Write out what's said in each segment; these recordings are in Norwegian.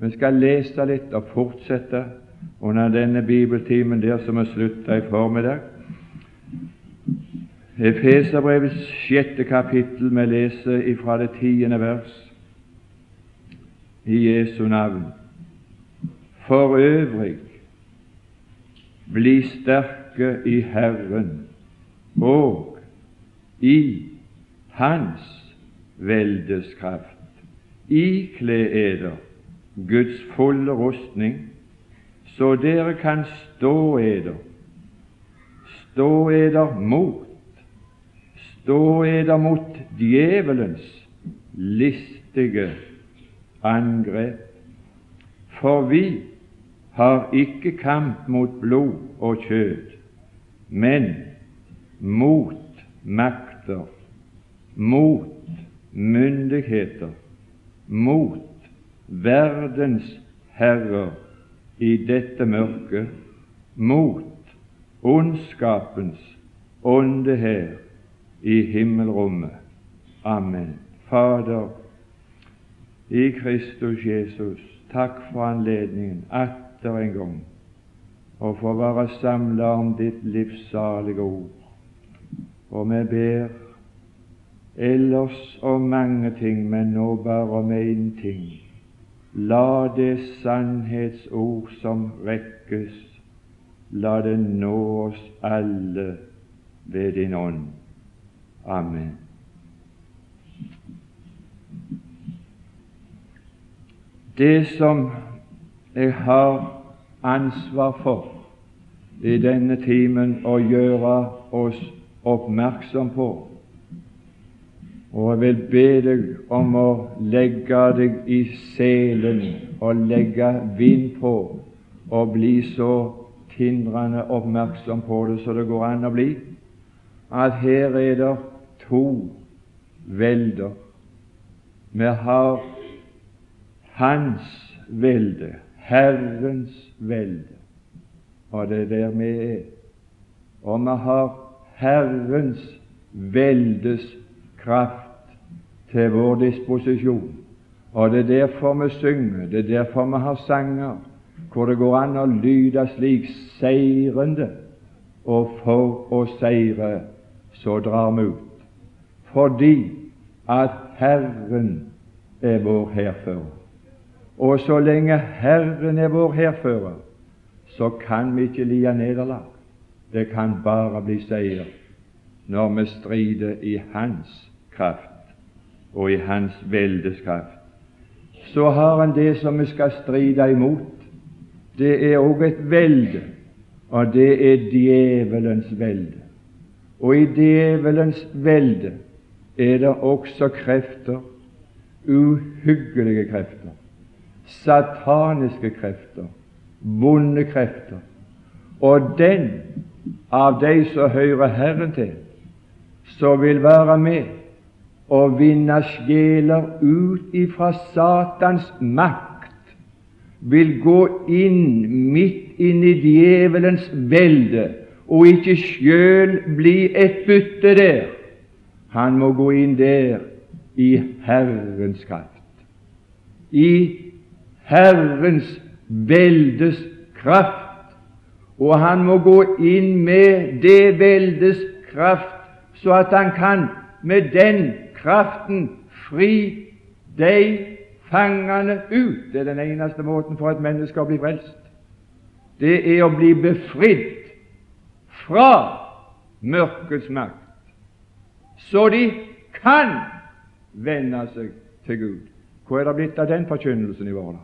Vi skal lese litt og fortsette under denne bibeltimen der som er slutta i formiddag. Efeserbrevets sjette kapittel, vi leser ifra det tiende vers i Jesu navn. For øvrig bli sterke i Herren og i Hans veldes kraft. Ikle eder Guds fulle rustning, så dere kan stå eder, stå eder mot, stå eder mot djevelens listige angrep. For vi har ikke kamp mot blod og kjød, men mot makter, mot myndigheter, mot verdens herrer i dette mørket, mot ondskapens ånde her i himmelrommet. Amen. Fader, i Kristus Jesus, takk for anledningen atter en gang å få være samla om ditt livssalige ord. Og vi ber ellers om mange ting, men nå bare om én ting La det sannhetsord som rekkes, la det nå oss alle ved din ånd. Amen. Det som jeg har ansvar for i denne timen å gjøre oss oppmerksom på, og jeg vil be deg om å legge deg i selen og legge vind på og bli så tindrende oppmerksom på det så det går an å bli, at her er det to velder. Vi har Hans velde, Herrens velde, og det er der vi er. Og vi har Herrens veldes kraft til vår disposisjon. Og det er derfor vi synger, det er derfor vi har sanger hvor det går an å lyde slik seirende, og for å seire så drar vi ut. Fordi at Herren er vår hærfører. Og så lenge Herren er vår hærfører, så kan vi ikke lide nederlag. Det kan bare bli seier når vi strider i Hans kraft og i Hans veldeskraft. Så har han det som vi skal stride imot. Det er òg et velde, og det er djevelens velde. Og i djevelens velde er det også krefter, uhyggelige krefter, sataniske krefter, vonde krefter. Og den av de som hører Herren til, som vil være med å vinne sjeler ut ifra Satans makt, vil gå inn midt inn i djevelens velde og ikke sjøl bli et bytte der. Han må gå inn der i Herrens kraft. I Herrens veldes kraft. Og han må gå inn med det veldes kraft, så at han kan med den kraften fri deg fangene ut. Det er den eneste måten for et menneske å bli frelst. Det er å bli befridd fra mørkets makt, så de kan vende seg til Gud. Hvor er det blitt av den forkynnelsen i vår?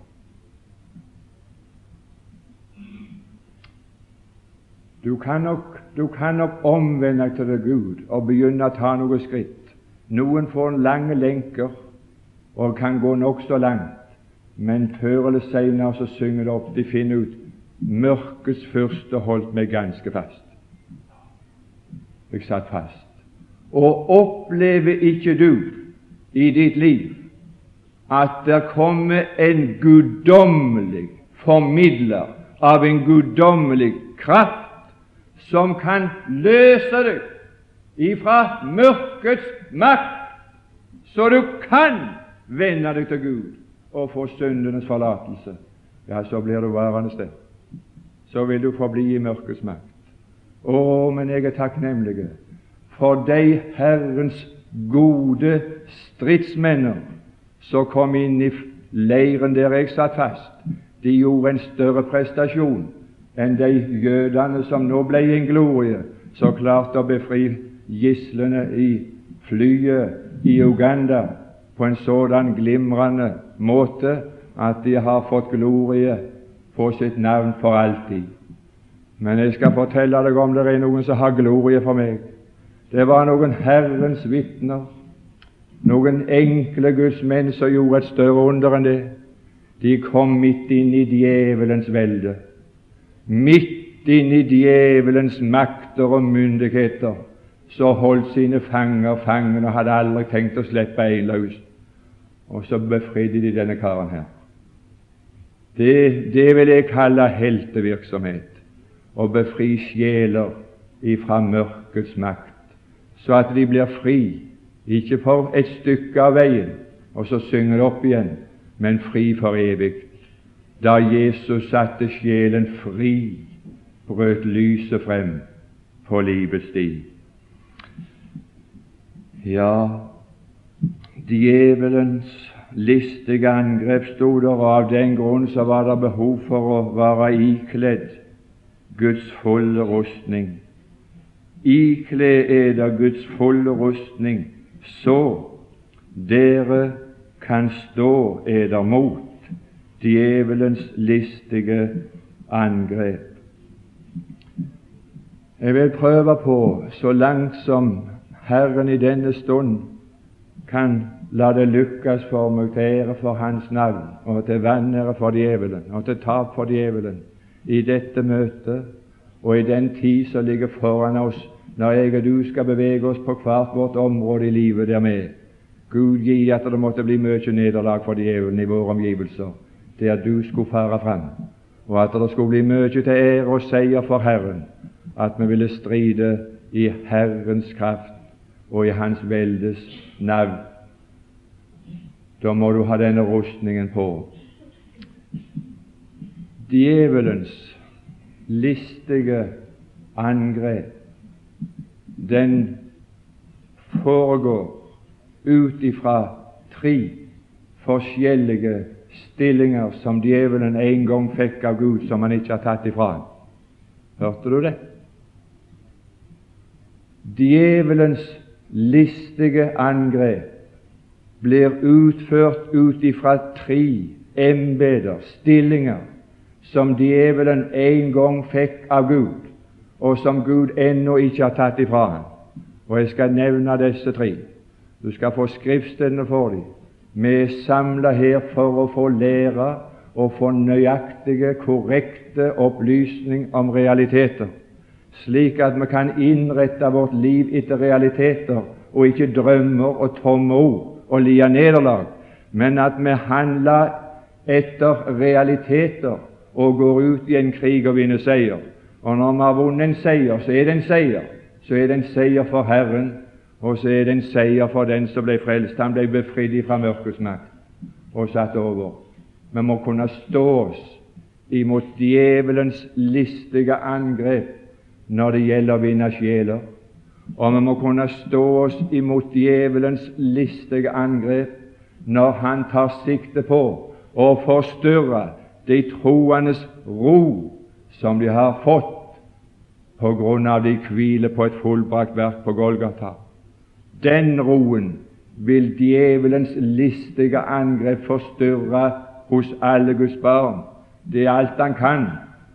Du kan, nok, du kan nok omvende deg til Gud og begynne å ta noen skritt. Noen får lange lenker og kan gå nokså langt, men før eller senere så synger det opp, de finner ut mørkets fyrste holdt meg ganske fast. Jeg satt fast. Og opplever ikke du i ditt liv at det kommer en guddommelig formidler av en guddommelig kraft som kan løse deg ifra mørkets makt, så du kan vende deg til Gud og få syndenes forlatelse, ja, så blir du værende der. Så vil du forbli i mørkets makt. Å, men jeg er takknemlig for de Herrens gode stridsmenner som kom inn i leiren der jeg satt fast. De gjorde en større prestasjon enn de jødene som nå ble en glorie, så klarte å befri gislene i flyet i Uganda på en sådan glimrende måte at de har fått glorie på sitt navn for alltid. Men jeg skal fortelle deg om det er noen som har glorie for meg. Det var noen Herrens vitner, noen enkle Guds menn som gjorde et større under enn det. De kom midt inn i djevelens velde, midt inn i djevelens makter og myndigheter, så holdt sine fanger fangen og hadde aldri tenkt å slippe en løs. Og så befridde de denne karen her. Det, det vil jeg kalle heltevirksomhet, å befri sjeler ifra mørkets makt så at de blir fri, ikke for et stykke av veien, og så synger det opp igjen, men fri for evig. Da Jesus satte sjelen fri, brøt lyset frem på livets sti. Ja, djevelens listige angrep sto der, og av den grunn så var det behov for å være ikledd Guds fulle rustning Ikle eder Guds fulle rustning, så dere kan stå eder mot djevelens listige angrep. Jeg vil prøve på, så langt som Herren i denne stund kan la det lykkes for meg til ære for Hans navn, og til vanære for djevelen, og til tap for djevelen, i dette møtet og i den tid som ligger foran oss når jeg og du skal bevege oss på hvert vårt område i livet der med. Gud gi at det måtte bli mye nederlag for djevelen i våre omgivelser, der du skulle fare fram, og at det skulle bli mye til ære og seier for Herren, at vi ville stride i Herrens kraft og i Hans veldes navn. Da må du ha denne rustningen på. Djevelens listige angrep, den foregår ut ifra tre forskjellige stillinger som djevelen en gang fikk av Gud, som han ikke har tatt ifra ham. Hørte du det? Djevelens listige angrep blir utført ut ifra tre embeter, stillinger, som djevelen en gang fikk av Gud, og som Gud ennå ikke har tatt ifra ham. Og jeg skal nevne disse tre. Du skal få skriftstedene for dem. Vi er samla her for å få lære og få nøyaktige, korrekte opplysning om realiteter, slik at vi kan innrette vårt liv etter realiteter og ikke drømmer og tomme ord og lia nederlag, men at vi handler etter realiteter og går ut i en krig og vinner seier. Og når vi har vunnet en seier, så er det en seier. Så er det en seier for Herren, og så er det en seier for den som ble frelst. Han ble befridd fra mørkets makt og satt over. Vi må kunne stå oss imot djevelens listige angrep når det gjelder å vinne sjeler. Og vi må kunne stå oss imot djevelens listige angrep når han tar sikte på å forstyrre de troendes ro som de har fått på grunn av de hviler på et fullbrakt verk på Golgata. Den roen vil djevelens listige angrep forstyrre hos alle Guds barn. Det er alt han kan,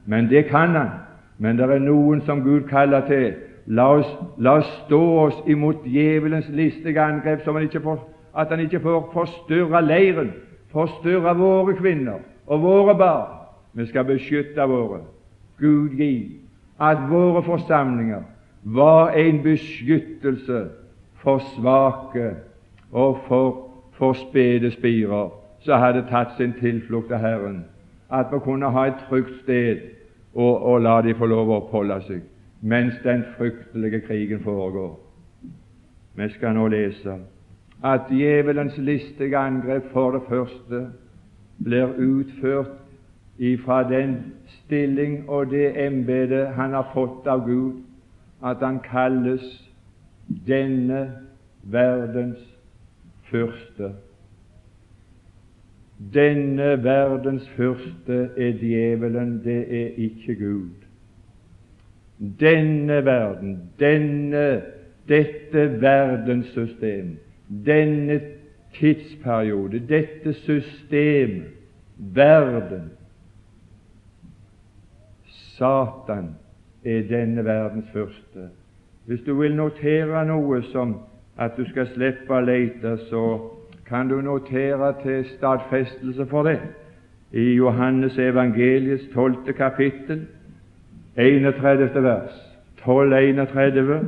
men det kan han. Men det er noen som Gud kaller til. La oss, la oss stå oss imot djevelens listige angrep, så han får, at han ikke får forstyrre leiren, forstyrre våre kvinner og våre barn. Vi skal beskytte våre. Gud gi at våre forsamlinger var en beskyttelse for svake og for, for spede spirer som hadde tatt sin tilflukt til Herren, at vi kunne ha et trygt sted og, og la de få lov å oppholde seg mens den fryktelige krigen foregår. Vi skal nå lese at djevelens listige angrep for det første blir utført ifra den stilling og det embete han har fått av Gud, at han kalles denne verdens fyrste. Denne verdens fyrste er djevelen, det er ikke Gud. Denne verden, denne, dette verdenssystem, denne tidsperiode, dette system, verden Satan er denne verdens første. Hvis du vil notere noe som at du skal slippe å lete, så kan du notere til stadfestelse for det i Johannes evangeliets tolvte kapittel, 31. vers, 12.31,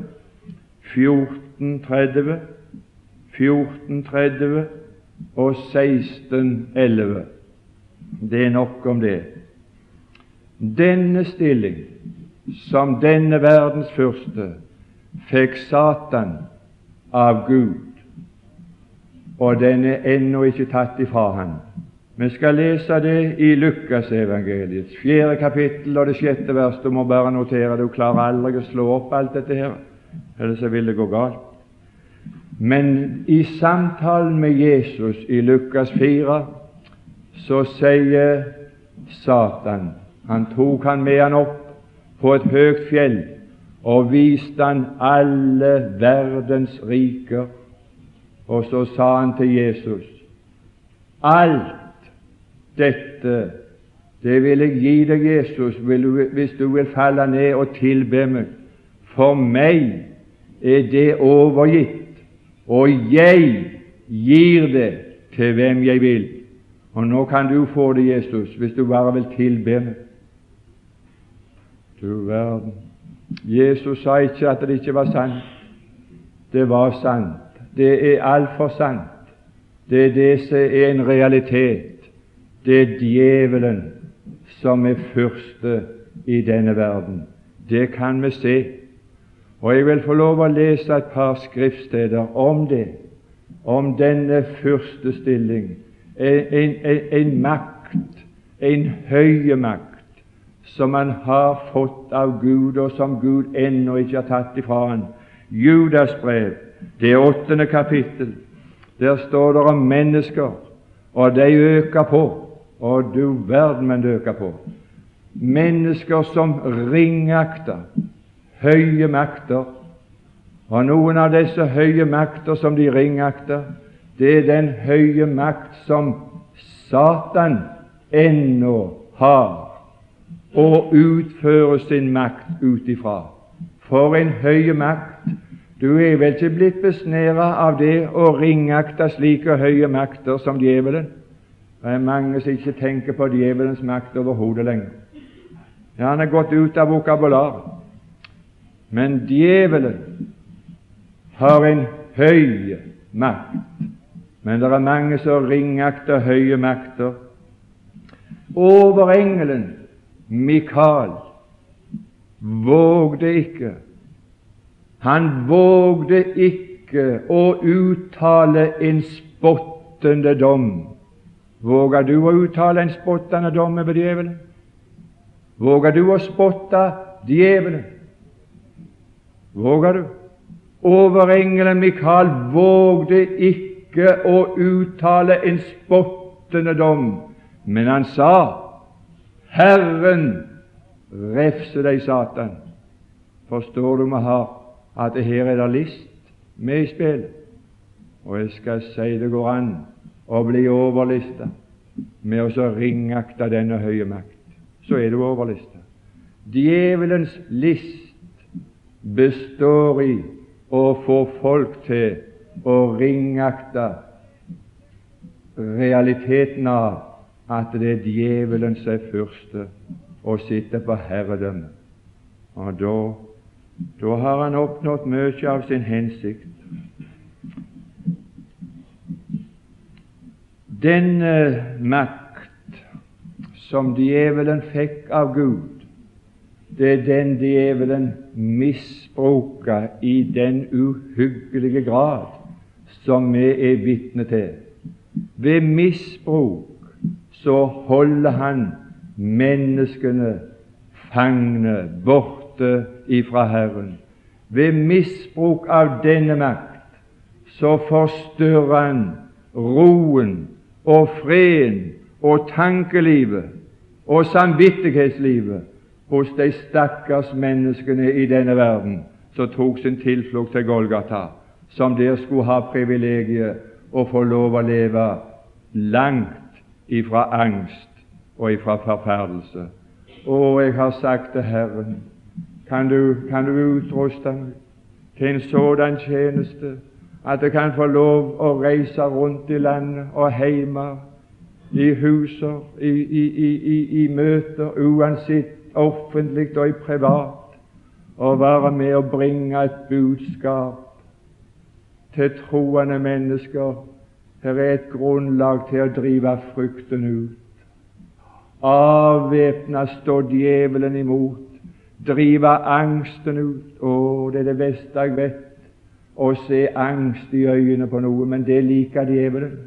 14.30, 14.30 og 16.11. Det er nok om det. Denne stilling, som denne verdens første, fikk Satan av Gud, og den er ennå ikke tatt ifra han. Vi skal lese det i Lukasevangeliets fjerde kapittel og det sjette vers. Du må bare notere det. Du klarer aldri å slå opp alt dette her, ellers vil det gå galt. Men i samtalen med Jesus i Lukas 4 så sier Satan Han tok han med han opp på et høyt fjell og viste han alle verdens riker. Og så sa han til Jesus Alt dette, det vil jeg gi deg, Jesus, hvis du vil falle ned og tilbe meg. For meg er det overgitt og jeg gir det til hvem jeg vil. Og nå kan du få det, Jesus, hvis du bare vil tilbe meg. Du verden. Jesus sa ikke at det ikke var sant. Det var sant. Det er altfor sant. Det er det som er en realitet. Det er djevelen som er første i denne verden. Det kan vi se og jeg vil få lov å lese et par skriftsteder om det, om denne første stilling, en, en, en makt, en høye makt, som han har fått av Gud, og som Gud ennå ikke har tatt ifra han. Judas brev, det åttende kapittel, der står det om mennesker, og de øker på. Og du verden, men det øker på. Mennesker som ringakter høye makter. Og noen av disse høye makter som de ringakter, det er den høye makt som Satan ennå har og utfører sin makt ut ifra. For en høye makt! Du er vel ikke blitt besnæra av det å ringakte slike høye makter som djevelen? Det er mange som ikke tenker på djevelens makt overhodet lenger. Ja, han er gått ut av vokabularet. Men djevelen har en høy makt. Men det er mange som ringakter høye makter. Overengelen Mikael vågde ikke Han vågde ikke å uttale en spottende dom. Våger du å uttale en spottende dom over djevelen? Våger du å spotte djevelen? Våger du? Overengelen Mikael vågde ikke å uttale en spottende dom, men han sa Herren refse deg, Satan. Forstår du med har at her er det list med i spillet? Og jeg skal si det går an å bli overlista med å ringakte denne høye makt. Så er du overlista. Djevelens list består i å få folk til å ringakte realiteten av at det er djevelen som er første og sitter på herredømmet. Og da, da har han oppnådd mye av sin hensikt. Denne makt som djevelen fikk av Gud, det er den djevelen misbruker i den uhyggelige grad som vi er vitne til. Ved misbruk så holder han menneskene fangne borte ifra Herren. Ved misbruk av denne makt så forstyrrer han roen og freden og tankelivet og samvittighetslivet hos de stakkars menneskene i denne verden som tok sin tilflukt til Golgata, som der skulle ha privilegiet å få lov å leve langt ifra angst og ifra forferdelse. Å, jeg har sagt til Herren, kan du, kan du utruste meg til en sådan tjeneste at jeg kan få lov å reise rundt i landet og hjemme, i huser, i, i, i, i møter, uansett offentlig og i privat, og være med og bringe et budskap til troende mennesker. Her er et grunnlag til å drive frykten ut. Avvæpna står djevelen imot, drive angsten ut. Å, det er det beste jeg vet, å se angst i øynene på noe, men det liker djevelen.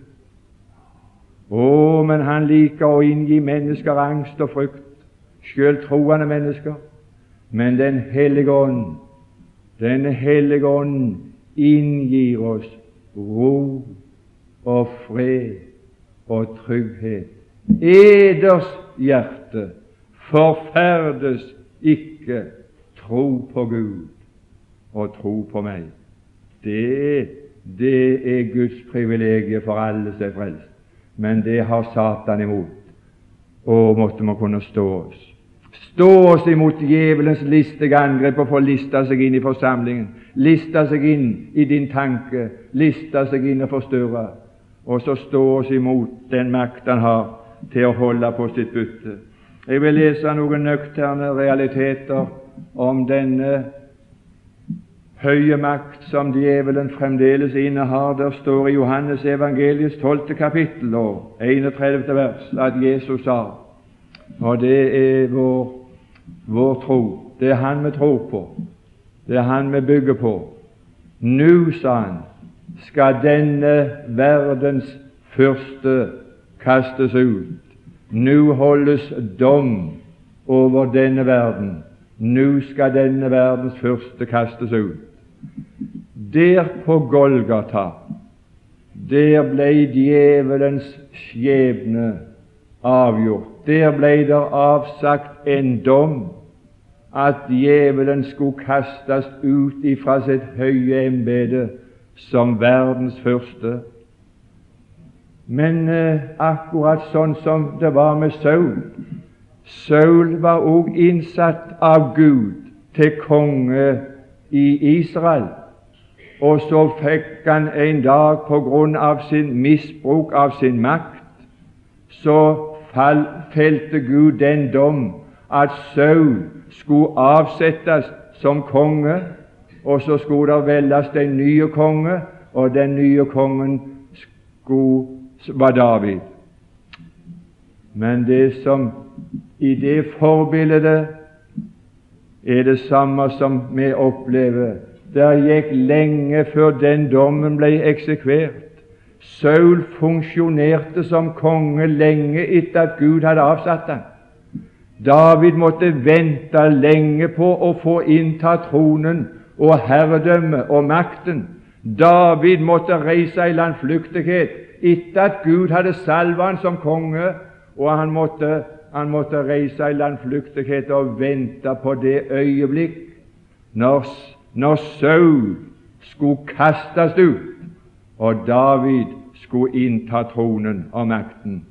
Å, men han liker å inngi mennesker angst og frykt, sjøl troende mennesker. Men Den hellige ånd, Den hellige ånd inngir oss ro og fred og trygghet. Eders hjerte forferdes ikke tro på Gud og tro på meg. Det, det er Guds privilegium for alle som er frelst. Men det har Satan imot. Og måtte man kunne stå oss. Stå oss imot djevelens listige angrep og få lista seg inn i forsamlingen, lista seg inn i din tanke, lista seg inn og forstyrre, og så stå oss imot den makt han har til å holde på sitt bytte. Jeg vil lese noen nøkterne realiteter om denne høye makt som djevelen fremdeles innehar. Der står i Johannes evangeliets 12. kapittel og 31. vers at Jesus sa og det er vår, vår tro. Det er Han vi tror på. Det er Han vi bygger på. Nå, sa han, skal denne verdens første kastes ut. Nå holdes dom over denne verden. Nå skal denne verdens første kastes ut. Der på Golgata, der ble djevelens skjebne avgjort. Der ble det avsagt en dom at djevelen skulle kastes ut ifra sitt høye embete som verdens første. Men eh, akkurat sånn som det var med Saul Saul var òg innsatt av Gud til konge i Israel. Og så fikk han en dag på grunn av sin misbruk av sin makt, så felte Gud den dom at Saul skulle avsettes som konge, og så skulle det velges den nye konge, og den nye kongen skulle, var David. Men det som i det forbildet er det samme som vi opplever. Det gikk lenge før den dommen ble eksekvert. Saul funksjonerte som konge lenge etter at Gud hadde avsatt ham. David måtte vente lenge på å få innta tronen og herredømme og makten. David måtte reise i landflyktighet etter at Gud hadde salvet han som konge, og han måtte, han måtte reise i landflyktighet og vente på det øyeblikk når, når Saul skulle kastes ut og David skulle innta tronen og makten.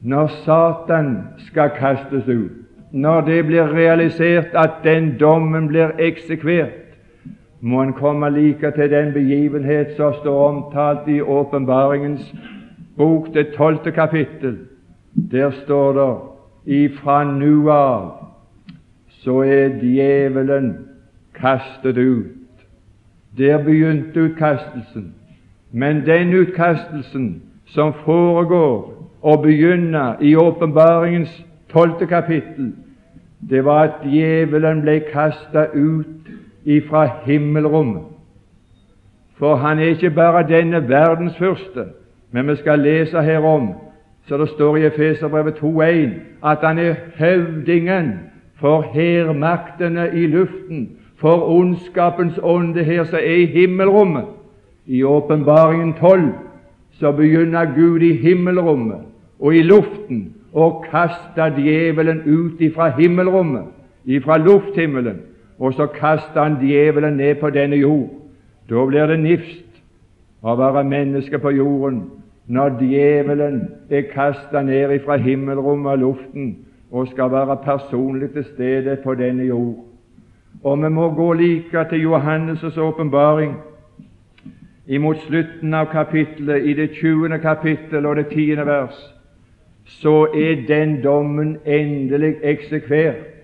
Når Satan skal kastes ut, når det blir realisert at den dommen blir eksekvert, må en komme like til den begivenhet som står omtalt i åpenbaringens bok, det tolvte kapittel. Der står det ifra nu av så er djevelen kastet ut. Der begynte utkastelsen. Men den utkastelsen som foregår og begynner i åpenbaringens tolvte kapittel, det var at djevelen ble kastet ut ifra himmelrommet. For han er ikke bare denne verdens første, men vi skal lese herom Så det står i Efeserbrevet 2,1 at han er høvdingen for hærmaktene i luften, for ondskapens ånde her som er i himmelrommet. I åpenbaringen 12 så begynner Gud i himmelrommet og i luften å kaste djevelen ut ifra himmelrommet, ifra lufthimmelen, og så kaster han djevelen ned på denne jord. Da blir det nifst å være menneske på jorden når djevelen er kastet ned ifra himmelrommet og luften og skal være personlig til stede på denne jord. Og vi må gå like til Johannes' åpenbaring imot slutten av kapittelet, i det 20. kapittel og det 10. vers, så er den dommen endelig eksekvert.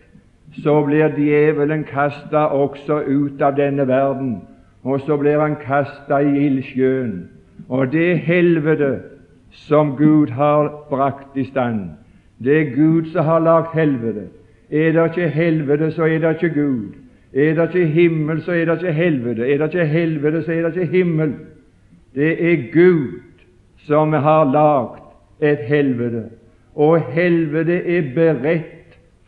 Så blir djevelen kastet også ut av denne verden, og så blir han kastet i ildsjøen. Og det helvete som Gud har brakt i stand, det er Gud som har lagd helvete. Er det ikke helvete, så er det ikke Gud. Er det ikke himmel, så er det ikke helvete. Er det ikke helvete, så er det ikke himmel. Det er Gud som har lagd et helvete, og helvete er beredt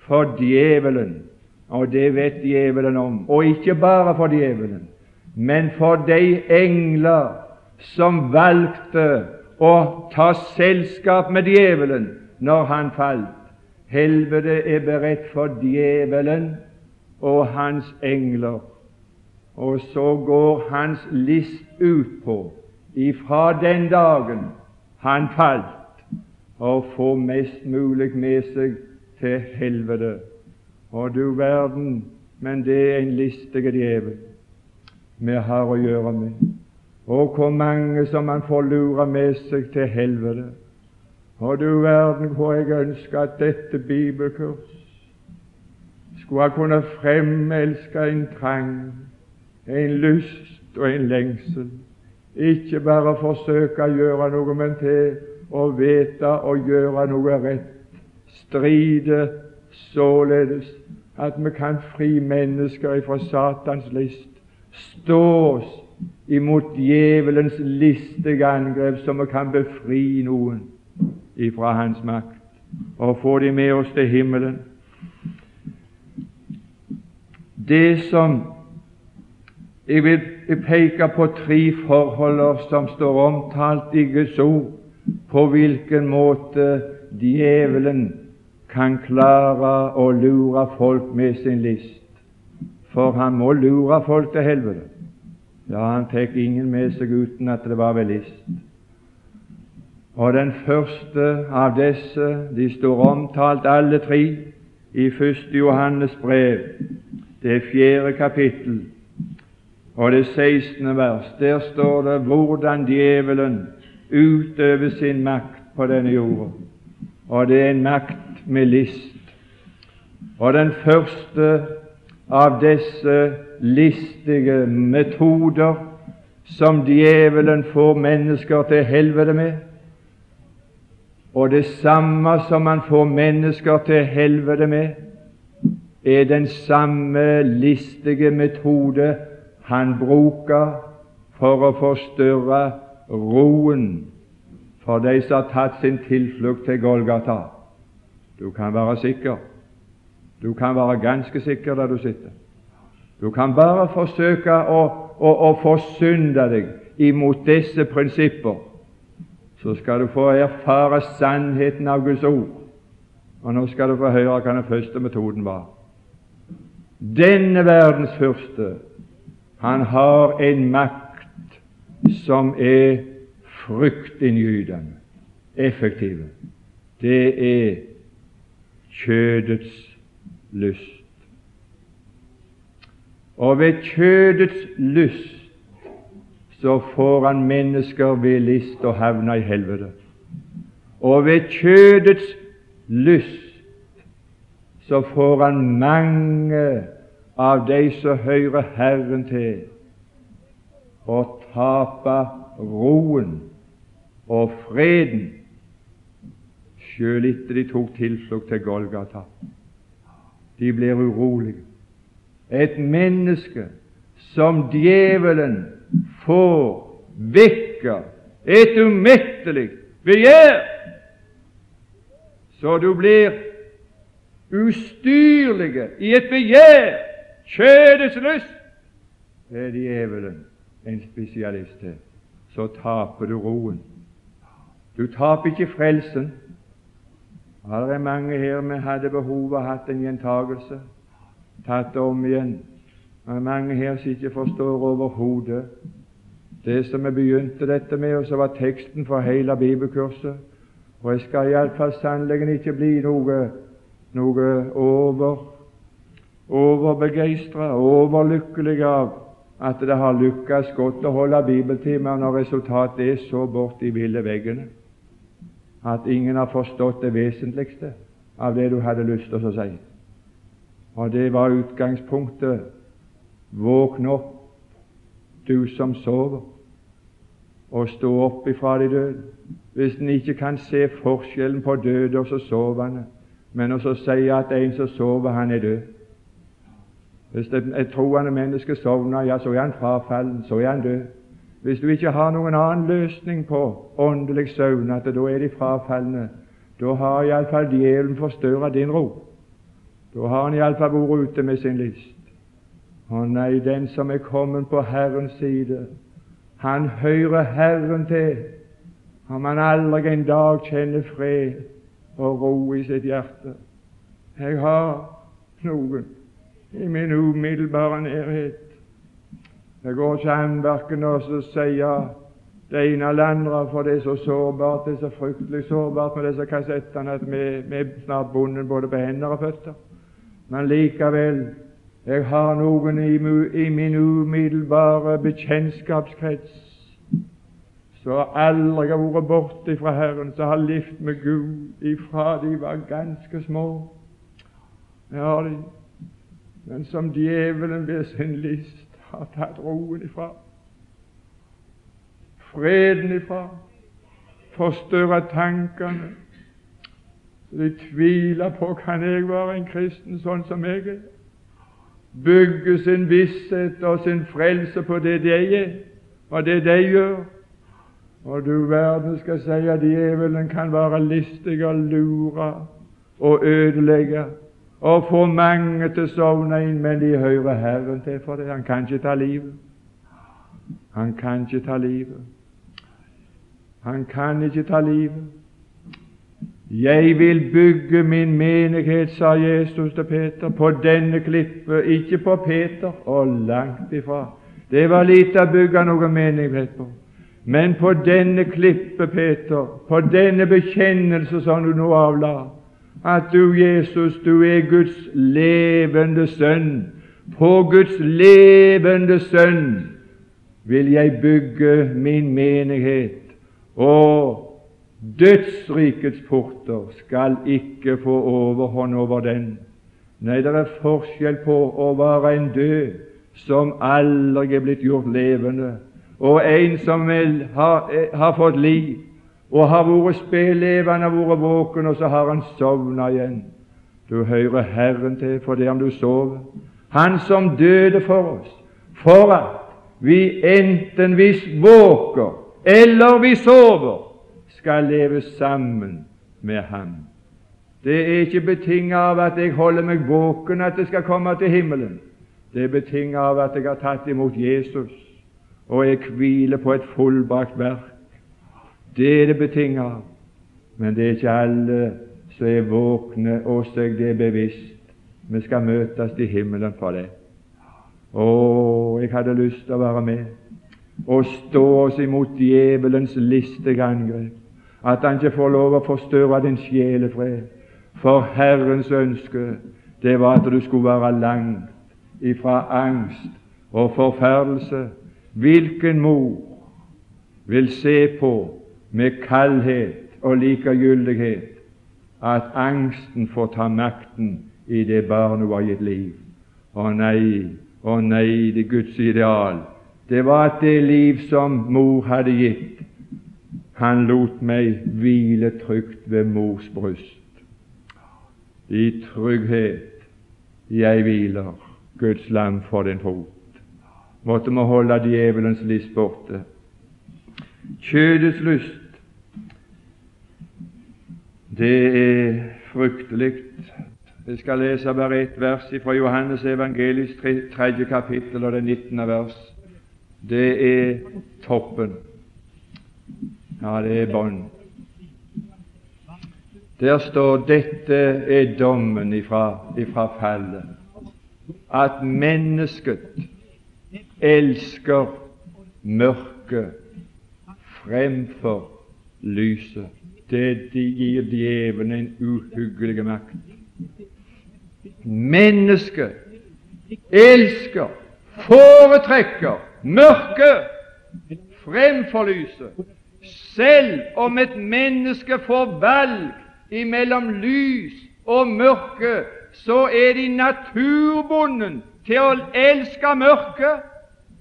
for djevelen, og det vet djevelen om. Og ikke bare for djevelen, men for de engler som valgte å ta selskap med djevelen når han falt. Helvete er beredt for djevelen og hans engler. Og så går hans list ut på, ifra den dagen han falt, å få mest mulig med seg til helvete. Og du verden, men det er en listig djevel vi har å gjøre med. Og hvor mange som han får lure med seg til helvete. Og du verden hvor jeg ønsker at dette bibelkurs skulle ha kunnet fremelske en trang, en lyst og en lengsel. Ikke bare forsøke å gjøre noe, men til å vite og gjøre noe rett. Stride således at vi kan fri mennesker fra Satans list. Stå oss imot djevelens listige angrep, så vi kan befri noen ifra hans makt og få dem med oss til himmelen. Det som jeg vil peke på tre forhold som står omtalt i Guds ord, på hvilken måte djevelen kan klare å lure folk med sin list. For han må lure folk til helvete. Ja, han fikk ingen med seg uten at det var ved list. Og den første av disse, de står omtalt alle tre i første Johannes brev, det fjerde kapittel og det sekstende vers. Der står det hvordan djevelen utøver sin makt på denne jorda. Og det er en makt med list. Og den første av disse listige metoder som djevelen får mennesker til helvete med, og det samme som han får mennesker til helvete med, er den samme listige metode han bruker for å forstyrre roen for de som har tatt sin tilflukt til Golgata. Du kan være sikker. Du kan være ganske sikker der du sitter. Du kan bare forsøke å, å, å forsynde deg imot disse prinsipper så skal du få erfare sannheten av Guds ord. Og nå skal du få høre hva den første metoden var. Denne verdens første, han har en makt som er fryktinngytende, effektiv. Det er kjødets lyst. Og ved kjødets lyst så får han mennesker ved list og havner i helvete. Og ved kjødets lyst så får han mange av de som hører Herren til, å tape roen og freden, sjøl etter de tok tilflukt til Golgata. De blir urolige. Et menneske som djevelen får, vekker et umettelig begjær så du blir ustyrlige i et begjær, kjødets lyst. Det er djevelen en spesialist til. Så taper du roen. Du taper ikke frelsen. Det er mange her vi hadde behov av hatt en gjentagelse, tatt det om igjen. Det er mange her som ikke forstår overhodet det som vi begynte dette med, og som var teksten for hele bibelkurset. Og jeg skal iallfall sannelig ikke bli noe, noe over overbegeistra, overlykkelig av at det har lykkes godt å holde bibeltimer når resultatet er så borti ville veggene at ingen har forstått det vesentligste av det du hadde lyst til å si. Og det var utgangspunktet. Våkn opp, du som sover, og stå opp ifra de døde. Hvis en ikke kan se forskjellen på døde og så sovende, men også si at en som sover, han er død. Hvis et troende menneske sovner, ja, så er han frafallen, så er han død. Hvis du ikke har noen annen løsning på åndelig søvn, at da er de frafalne, da har iallfall djevelen forstørret din ro. Da har han iallfall vært ute med sin list. Å nei, den som er kommet på Herrens side, han hører Herren til, om han aldri en dag kjenner fred og ro i sitt hjerte. Jeg har noen i min umiddelbare nærhet det går ikke an verken å si det ene eller andre, for det er så sårbart, det er så fryktelig sårbart med disse kassettene at vi, vi er snart bundet både på hender og føtter. Men likevel, jeg har noen i, i min umiddelbare bekjentskapskrets som aldri har vært borte fra Herren, som har levd med Gud ifra de var ganske små. Ja, de. Men som djevelen ved sin list har tatt roen ifra, freden ifra, forstørra tankene. De tviler på kan jeg være en kristen sånn som jeg er. Bygge sin visshet og sin frelse på det de er, og det de gjør. Og du verden skal si at djevelen kan være listig og lure og ødelegge og få mange til å sovne inn, men de hører Herren til for det. Han kan ikke ta livet. Han kan ikke ta livet. Han kan ikke ta livet. Jeg vil bygge min menighet, sa Jesus til Peter, på denne klippe, ikke på Peter, og langt ifra. Det var lite å bygge noen menighet på. Men på denne klippe, Peter, på denne bekjennelse som du nå avla, at du, Jesus, du er Guds levende sønn. På Guds levende sønn vil jeg bygge min menighet, og dødsrikets porter skal ikke få overhånd over den. Nei, det er forskjell på å være en død som aldri er blitt gjort levende, og en som har, har fått liv, og har vært spedlevende, vært våken, og så har han sovna igjen. Du hører Herren til for det om du sover. Han som døde for oss, for at vi enten vi våker eller vi sover, skal leve sammen med Ham. Det er ikke betinget av at jeg holder meg våken at jeg skal komme til himmelen. Det er betinget av at jeg har tatt imot Jesus, og jeg hviler på et fullbrakt verk. Det er det betinget av. Men det er ikke alle som er våkne og seg det bevisst. Vi skal møtes i himmelen for det. Å, jeg hadde lyst til å være med og stå oss imot djevelens listige angrep. At han ikke får lov å forstørre din sjelefred. For Herrens ønske, det var at du skulle være langt ifra angst og forferdelse. Hvilken mor vil se på med kaldhet og likegyldighet at angsten får ta makten i det barnet hun har gitt liv. Å nei, å nei, det Guds ideal, det var at det liv som mor hadde gitt, han lot meg hvile trygt ved mors bryst. I trygghet jeg hviler, Guds lam for din fot. Måtte vi holde djevelens list borte. Kjødets lyst Det er fryktelig. Jeg skal lese bare ett vers fra Johannes evangelisk tredje kapittel og det 19. vers. Det er toppen. Ja, det er bånn. Der står dette er dommen ifra, ifra fallet, at mennesket elsker mørket fremfor lyset. Det gir djevelen en uhyggelig makt. Mennesket elsker, foretrekker mørket fremfor lyset. Selv om et menneske får valg imellom lys og mørke, så er de naturbonden til å elske mørket.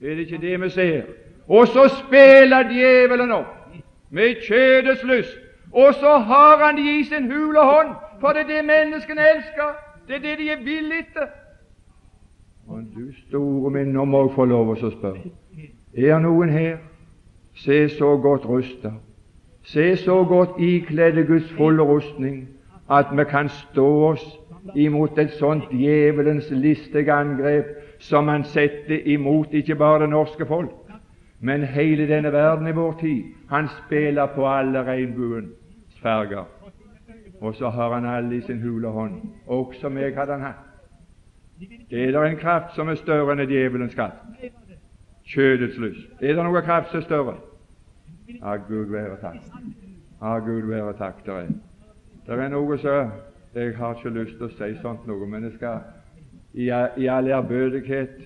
Er det ikke det vi ser? Og så spiller djevelen opp med kjødets lyst, og så har han det i sin hule hånd, for det er det menneskene elsker. Det er det de er villige etter. Og du store min, nå må jeg få lov å spørre. Er noen her se så godt rusta, se så godt ikledde Guds fulle rustning, at vi kan stå oss imot et sånt djevelens listige angrep som han setter imot ikke bare det norske folk, men hele denne verden i vår tid. Han spiller på alle regnbuens farger. Og så har han alle i sin hule hånd. Også meg hadde han hatt. Er det en kraft som er større enn djevelens kraft? Kjødets lyst. Er det noen kraft som er større? Ja, Gud være takk. Ja, Gud være takk. Det er, det er noe som Jeg har ikke lyst til å si sånt noe, men jeg skal i, i all ærbødighet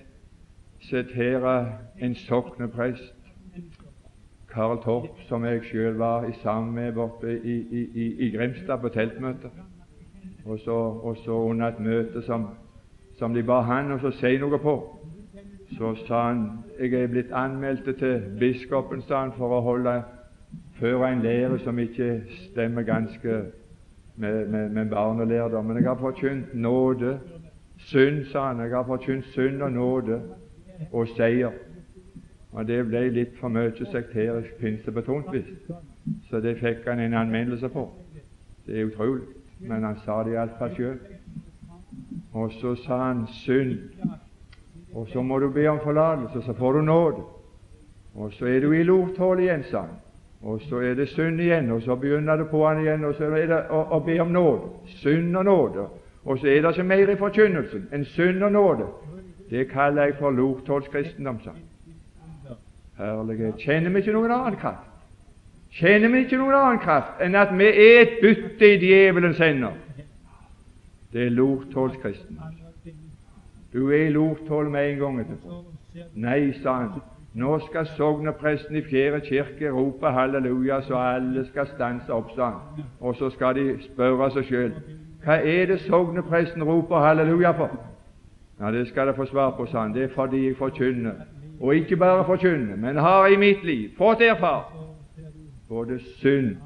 sitere en sokneprest Karl Torp, som jeg sjøl var i sammen med borte i, i, i, i Grimstad på teltmøte. Og så, og så under et møte som, som de ba han å si noe på, så sa han jeg er blitt anmeldt til biskopen sa han, for å holde føre en lære som ikke stemmer ganske med, med, med barnelærdom. Men jeg har forkynt nåde, synd, sa han. Jeg har forkynt synd og nåde og seier. Og Det ble litt for mye sekterisk pinsebetont, visst. Så det fikk han en anmeldelse på. Det er utrolig. Men han sa det iallfall sjøl. Og så sa han synd. Og så må du be om forlatelse, så får du nåde. Og så er du i lortål igjen, sa han. Og så er det synd igjen, og så begynner du på han igjen, og så er det å, å be om nåde. Synd og nåde. Og så er det ikke mer i forkynnelsen enn synd og nåde. Det kaller jeg for lortålskristendom, sa. Herlighet. Kjenner vi ikke noen annen kraft? Kjenner vi ikke noen annen kraft enn at vi er et bytte i djevelens hender? Det er lortålskristendom. Du er i lorthull med en gang etterpå. Nei, sa han. Nå skal sognepresten i Fjerde kirke rope halleluja, så alle skal stanse opp, sa han. Og så skal de spørre seg sjøl hva er det sognepresten roper halleluja for? Ja, Det skal jeg få svar på, sa han. Det er fordi jeg forkynner og ikke bare forkynner, men har i mitt liv fått erfare både synd,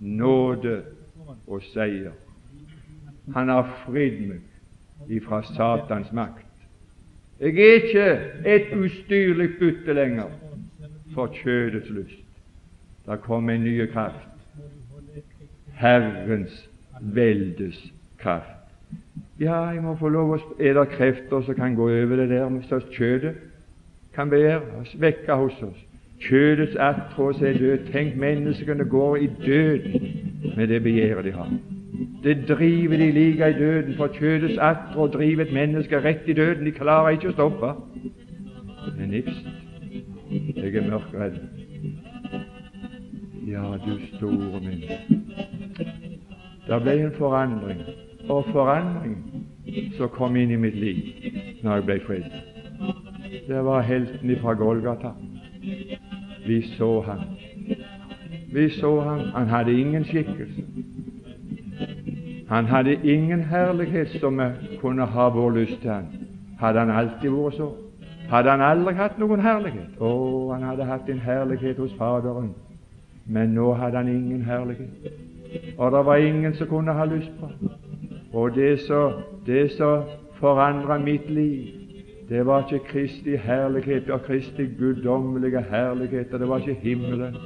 nåde og seier. Han har fridd meg ifra Satans makt. Jeg er ikke et ustyrlig bytte lenger for kjødets lyst. Der kommer en ny kraft. Herrens veldes kraft. Ja, jeg må få lov å Er det krefter som kan gå over det der så kjødet? kan være vekke hos oss. Kjødets atros er død. Tenk, menneskene går i døden med det begjæret de har. Det driver de like i døden, for kjødets attrå driver et menneske rett i døden. De klarer ikke å stoppe. Men nipst, jeg er mørkredd. Ja, du store min. Det ble en forandring, og forandring som kom inn i mitt liv når jeg ble frelst. Det var helten fra Golgata. Vi så ham. Vi så ham. Han hadde ingen skikkelse. Han hadde ingen herlighet som vi kunne ha vår lyst til han. Hadde han alltid vært så? Hadde han aldri hatt noen herlighet? Å, han hadde hatt en herlighet hos Faderen, men nå hadde han ingen herlighet. Og det var ingen som kunne ha lyst på ham. Og det som forandra mitt liv, det var ikke Kristi herlighet og Kristi guddommelige herlighet, og det var ikke himmelen.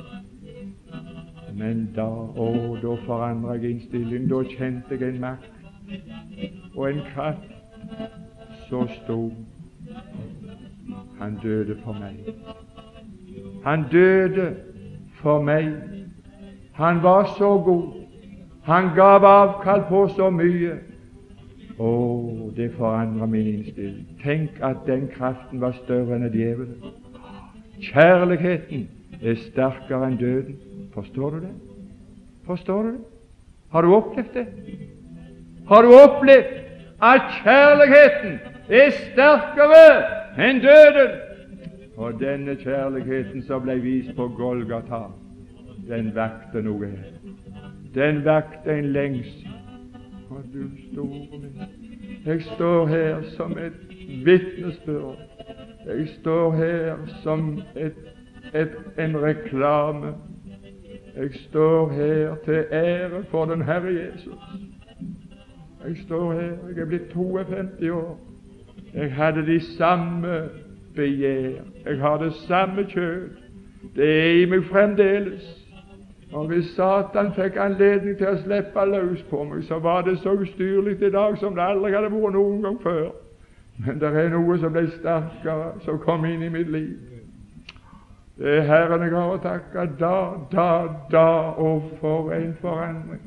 Men da, å, da forandra jeg innstilling. Da kjente jeg en makt og en kraft så stor. Han døde for meg. Han døde for meg. Han var så god. Han gav avkall på så mye. Å, det forandra min innstilling. Tenk at den kraften var større enn djevelen. Kjærligheten er sterkere enn døden. Forstår du det? Forstår du det? Har du opplevd det? Har du opplevd at kjærligheten er sterkere enn døden? Og denne kjærligheten som ble vist på Golgata, den vakte noe her. Den vakte en lengsel. Og du store min, jeg står her som et vitnesbyrd. Jeg står her som et, et, en reklame. Jeg står her til ære for den Herre Jesus. Jeg står her, jeg er blitt 52 år. Jeg hadde de samme begjær. Jeg har det samme kjød. Det er i meg fremdeles. Og hvis Satan fikk anledning til å slippe løs på meg, så var det så ustyrlig i dag som det aldri hadde vært noen gang før. Men det er noe som ble sterkere, som kom inn i mitt liv. Det er Herren jeg har å takke. Da, da, da, og for en forandring.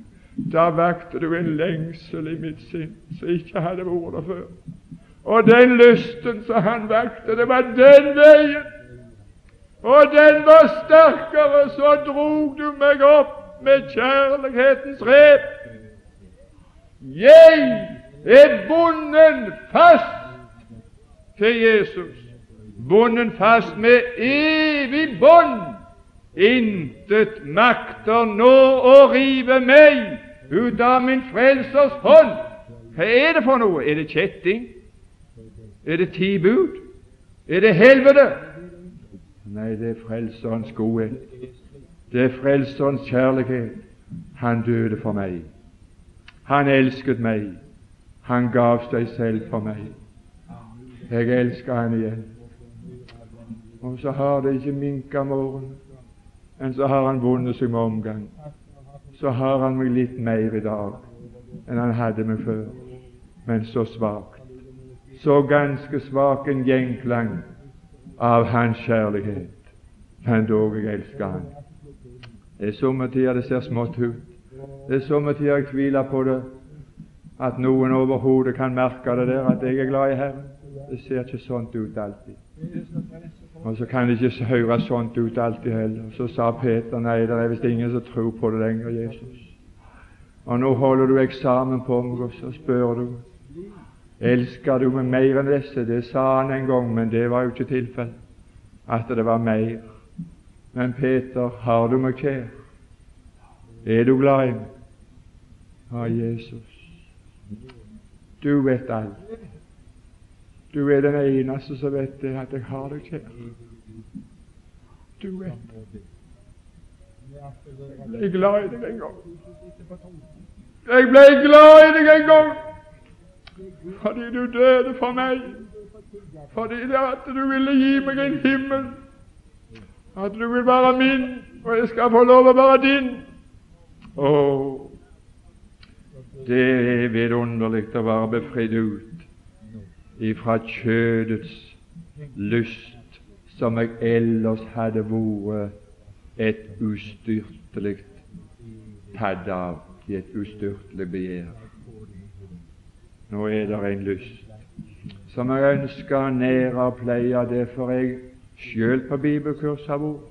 Da vakte du en lengsel i mitt sinn som ikke hadde vært der før. Og den lysten som han vakte, det var den veien og den var sterkere, så drog du meg opp med kjærlighetens rep. Jeg er bonden fast til Jesus, bonden fast med evig bånd. Intet makter nå å rive meg ut av min Frelsers hånd. Hva er det for noe? Er det kjetting? Er det ti bud? Er det helvete? Nei, det er Frelserens godhet. Det er Frelserens kjærlighet. Han døde for meg. Han elsket meg. Han gav seg selv for meg. Jeg elsker han igjen. Og så har det ikke minka morgen, men så har han vunnet seg med omgang. Så har han meg litt mer i dag enn han hadde meg før, men så svakt. Så ganske svak en gjenklang av Hans kjærlighet. Men dog, jeg elsker Han. Det er somme tider det ser smått ut. Det er somme tider jeg tviler på det, at noen overhodet kan merke det der, at jeg er glad i Herren. Det ser ikke sånt ut alltid. Og så kan det ikke høre sånt ut alltid heller. Så sa Peter nei, det er visst ingen som tror på det lenger, Jesus. Og nå holder du eksamen på meg, og så spør du Elsker du meg mer enn disse? Det sa han en gang, men det var jo ikke tilfellet. At det var mer. Men Peter, har du meg kjær? Er du glad i meg? Ja, Jesus, du vet alt. Du er den eneste som vet det, at jeg har deg kjær. Du vet det. Jeg ble glad i deg en gang. Jeg ble glad i deg en gang fordi du døde for meg, fordi det at du ville gi meg en himmel, at du vil være min, og jeg skal få lov å være din. Å, det er vidunderlig å være befridd ut ifra kjødets lyst, som jeg ellers hadde vært et ustyrtelig tatt av i et ustyrtelig begjær. Nå er det en lyst som jeg ønsker nære og pleie. Derfor er jeg sjøl på bibelkurs har vært.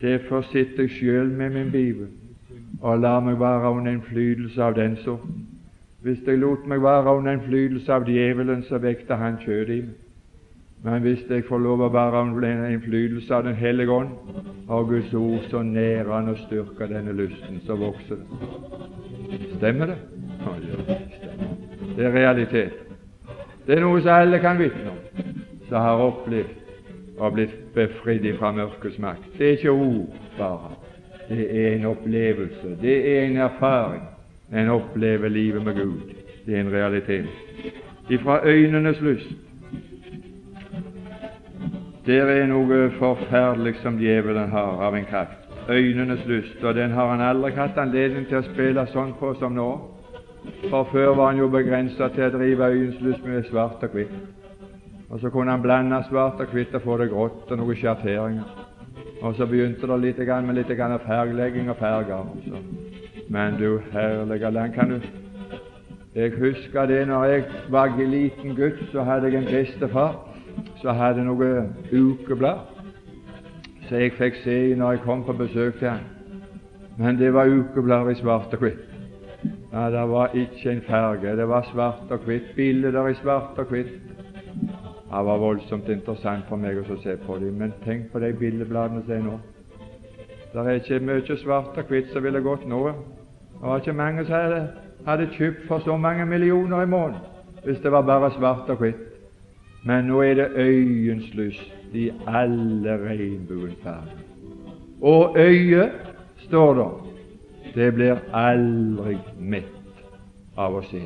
Derfor sitter jeg sjøl med min bibel og lar meg være under innflytelse av den sort. Hvis jeg lot meg være under innflytelse av djevelen, så vekter han kjødet i meg. Men hvis jeg får lov å være under innflytelse av Den hellige ånd og Guds ord, så nærer han og styrker denne lysten, så vokser det. Stemmer det? Ja, er realitet. Det er noe som alle kan vitne om, som har opplevd og blitt befridd fra mørkets makt. Det er ikke ord bare. Det er en opplevelse. Det er en erfaring. En opplever livet med Gud. Det er en realitet. Ifra øynenes lyst. Der er noe forferdelig som djevelen har av en kraft. øynenes lyst, og den har han aldri hatt anledning til å spille sånn på som nå. For før var han jo begrensa til å drive øyens lyst med svart og hvitt. Og så kunne han blande svart og hvitt og få det grått og noen sjatteringer. Og så begynte det litt med litt fargelegging og farger. Så. Men du herlige land, kan du Jeg husker det når jeg var liten gutt, så hadde jeg en bestefar som hadde noe ukeblad så jeg fikk se når jeg kom på besøk til han. Men det var ukeblader i svart og hvitt. Ja, Det var ikke en farge. Det var svart og hvitt. Bilder i svart og hvitt. Det var voldsomt interessant for meg å se på dem. Men tenk på de bildebladene som er nå. Det er ikke mye svart og hvitt som ville gått nå. Det var ikke mange som hadde, hadde kjøpt for så mange millioner i måneden hvis det var bare svart og hvitt. Men nå er det øyens lyst i alle regnbuens farger. Og øyet, står det, det blir aldri mett av å se.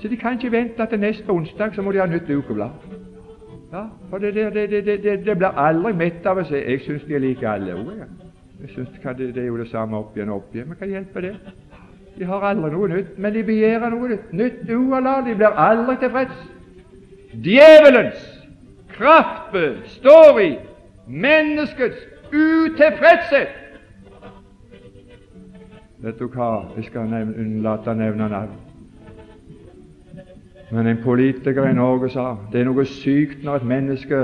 Så de kan ikke vente til neste onsdag, så må de ha nytt ukeblad. Ja, for det, det, det, det, blir aldri mett av å se. Jeg syns de er like alle. Jeg synes det, er jo det samme opp igjen og opp igjen. Men hva hjelper det? De har aldri noe nytt, men de begjærer noe nytt. Nytt ualar. De blir aldri tilfreds. Djevelens kraft står i menneskets utilfredshet. Vet du hva, jeg skal unnlate å nevne navn. Men en politiker i Norge sa det er noe sykt når et menneske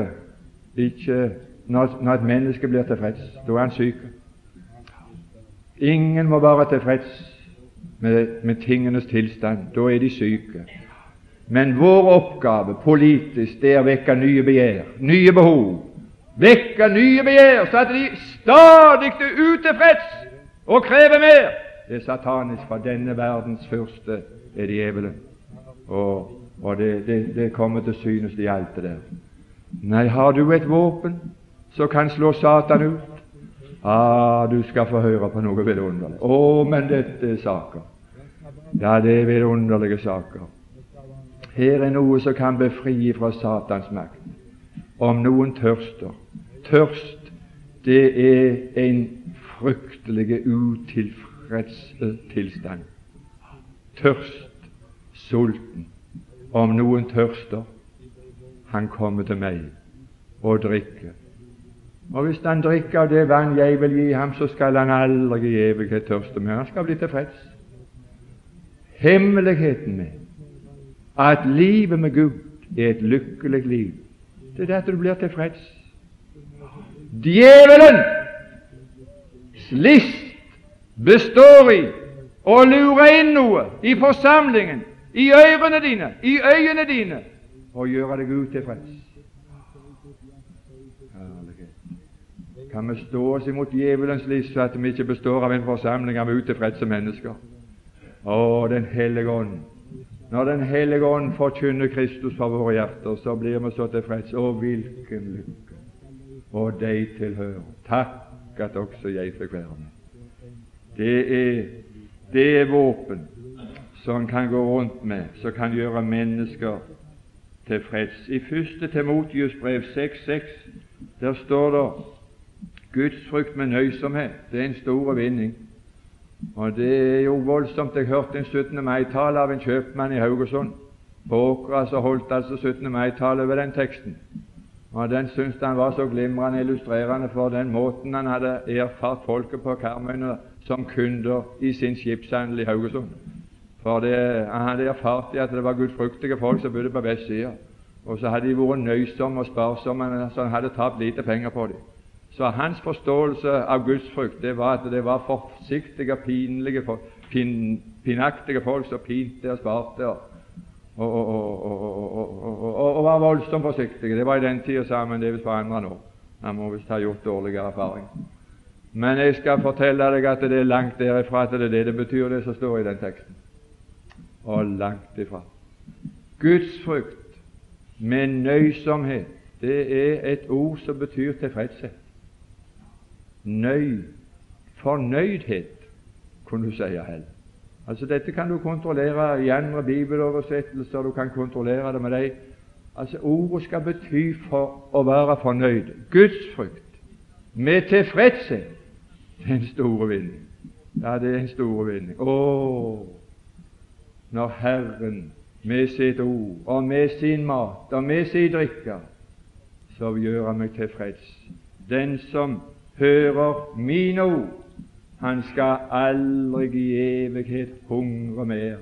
ikke når, når et menneske blir tilfreds. Da er han syk. Ingen må være tilfreds med, med tingenes tilstand. Da er de syke. Men vår oppgave politisk det er å vekke nye begjær, nye behov. Vekke nye begjær, så at de stadig er utilfreds og krever mer. Det er satanisk, for denne verdens første er djevelen. Og, og det, det, det, kommer til synes i alt det der. Nei, har du et våpen som kan slå Satan ut? Ah, du skal få høre på noe vidunderlig. Å, men dette er saker. Ja, det er vidunderlige saker. Her er noe som kan befri fra Satans makt. Om noen tørster Tørst, det er en fryktelig utilfreds tilstand. Tørst, sulten. Om noen tørster, han kommer til meg og drikker. Og hvis han drikker av det vann jeg vil gi ham, så skal han aldri i evighet tørste mer. Han skal bli tilfreds. Hemmeligheten med at livet med Gud er et lykkelig liv. Det er at du blir tilfreds. Djevelen list består i å lure inn noe i forsamlingen, i ørene dine, i øyene dine, og gjøre deg utilfreds. Kan vi stå oss imot djevelens list så at vi ikke består av en forsamling av utilfredse mennesker? Å, Den hellige ånd når Den hellige ånd forkynner Kristus for våre hjerter, så blir vi så tilfreds. Å, hvilken lykke! Og deg tilhører. Takk at også jeg fikk være med. Det er, det er våpen som kan gå rundt med, som kan gjøre mennesker tilfreds. I 1. Timotius brev 6,6 der står det Gudsfrykt med nøysomhet. Det er en stor vinning. Og det er jo voldsomt. Jeg hørte en 17. mai-tale av en kjøpmann i Haugesund. På Åkra så holdt altså 17. mai-tale over den teksten. Og Den syntes han var så glimrende illustrerende for den måten han hadde erfart folket på Karmøyene som kunder i sin skipshandel i Haugesund. For det, Han hadde erfart at det var gudfryktige folk som bodde på vestsida. Og så hadde de vært nøysomme og sparsomme, så han hadde tapt lite penger på dem. Så hans forståelse av gudsfrykt det var at det var forsiktige, pinlige, pin, pinaktige folk som pinte og sparte og, og, og, og, var voldsomt forsiktige. Det var i den tida sammen, det er visst forandra nå. Han må visst ha gjort dårligere erfaring. Men jeg skal fortelle deg at det er langt derifra at det er det det betyr, det som står i den teksten. Og langt ifra. Guds frykt med nøysomhet, det er et ord som betyr tilfredshet nøy, fornøydhet, kunne du si heller. Altså Dette kan du kontrollere i andre bibeloversettelser. Du kan kontrollere det med deg. Altså Ordet skal bety for å være fornøyd. Guds frykt med tilfredshet Det er en stor vinning. Ja, det er en stor vinning. Å, når Herren med sitt ord og med sin mat og med sin drikke, så gjør han meg tilfreds. Den som hører mine ord, han skal aldri i evighet hungre mer,